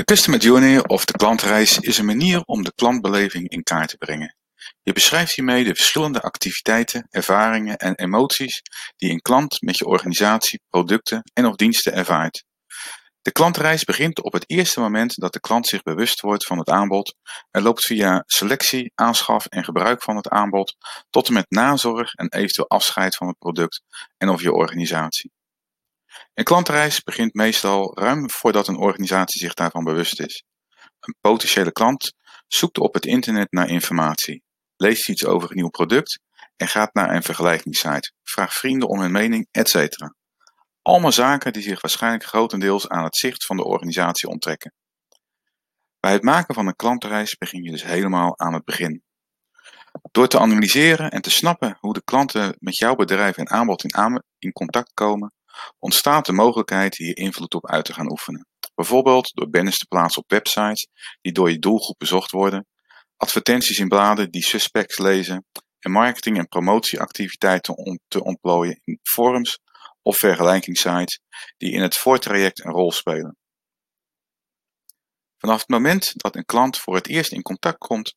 De Customer Journey of de klantreis is een manier om de klantbeleving in kaart te brengen. Je beschrijft hiermee de verschillende activiteiten, ervaringen en emoties die een klant met je organisatie, producten en of diensten ervaart. De klantreis begint op het eerste moment dat de klant zich bewust wordt van het aanbod en loopt via selectie, aanschaf en gebruik van het aanbod tot en met nazorg en eventueel afscheid van het product en of je organisatie. Een klantreis begint meestal ruim voordat een organisatie zich daarvan bewust is. Een potentiële klant zoekt op het internet naar informatie, leest iets over een nieuw product en gaat naar een vergelijkingssite, vraagt vrienden om hun mening, etc. Allemaal zaken die zich waarschijnlijk grotendeels aan het zicht van de organisatie onttrekken. Bij het maken van een klantreis begin je dus helemaal aan het begin. Door te analyseren en te snappen hoe de klanten met jouw bedrijf en aanbod in, in contact komen, ontstaat de mogelijkheid hier invloed op uit te gaan oefenen. Bijvoorbeeld door banners te plaatsen op websites die door je doelgroep bezocht worden, advertenties in bladen die suspects lezen en marketing- en promotieactiviteiten te ontplooien in forums of vergelijkingssites die in het voortraject een rol spelen. Vanaf het moment dat een klant voor het eerst in contact komt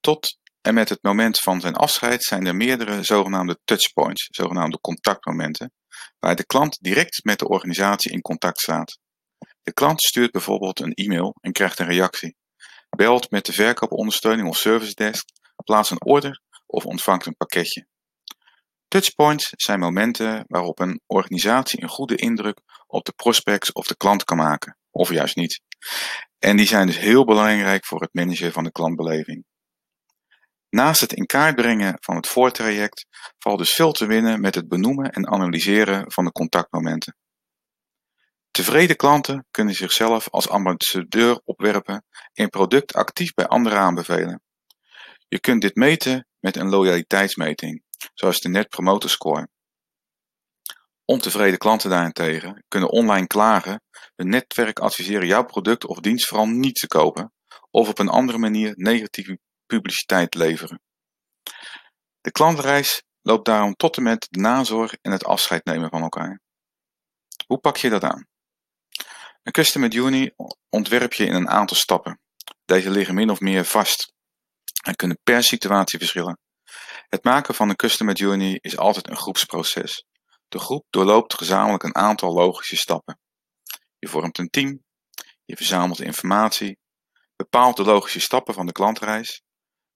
tot en met het moment van zijn afscheid zijn er meerdere zogenaamde touchpoints, zogenaamde contactmomenten, waar de klant direct met de organisatie in contact staat. De klant stuurt bijvoorbeeld een e-mail en krijgt een reactie, belt met de verkoopondersteuning of service desk, plaatst een order of ontvangt een pakketje. Touchpoints zijn momenten waarop een organisatie een goede indruk op de prospects of de klant kan maken, of juist niet. En die zijn dus heel belangrijk voor het managen van de klantbeleving. Naast het in kaart brengen van het voortraject valt dus veel te winnen met het benoemen en analyseren van de contactmomenten. Tevreden klanten kunnen zichzelf als ambassadeur opwerpen en product actief bij anderen aanbevelen. Je kunt dit meten met een loyaliteitsmeting, zoals de Net Promoter Score. Ontevreden klanten daarentegen kunnen online klagen, hun netwerk adviseren jouw product of dienst vooral niet te kopen of op een andere manier negatieve publiciteit leveren. De klantreis loopt daarom tot en met de nazorg en het afscheid nemen van elkaar. Hoe pak je dat aan? Een Customer Journey ontwerp je in een aantal stappen. Deze liggen min of meer vast en kunnen per situatie verschillen. Het maken van een Customer Journey is altijd een groepsproces. De groep doorloopt gezamenlijk een aantal logische stappen. Je vormt een team, je verzamelt informatie, bepaalt de logische stappen van de klantreis,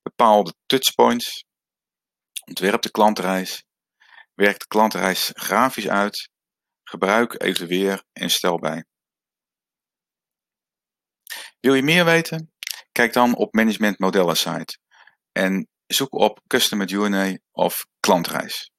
bepaal de touchpoints, ontwerp de klantreis, werk de klantreis grafisch uit, gebruik, evalueer en stel bij. Wil je meer weten? Kijk dan op Management Modellen site en zoek op Customer Journey of klantreis.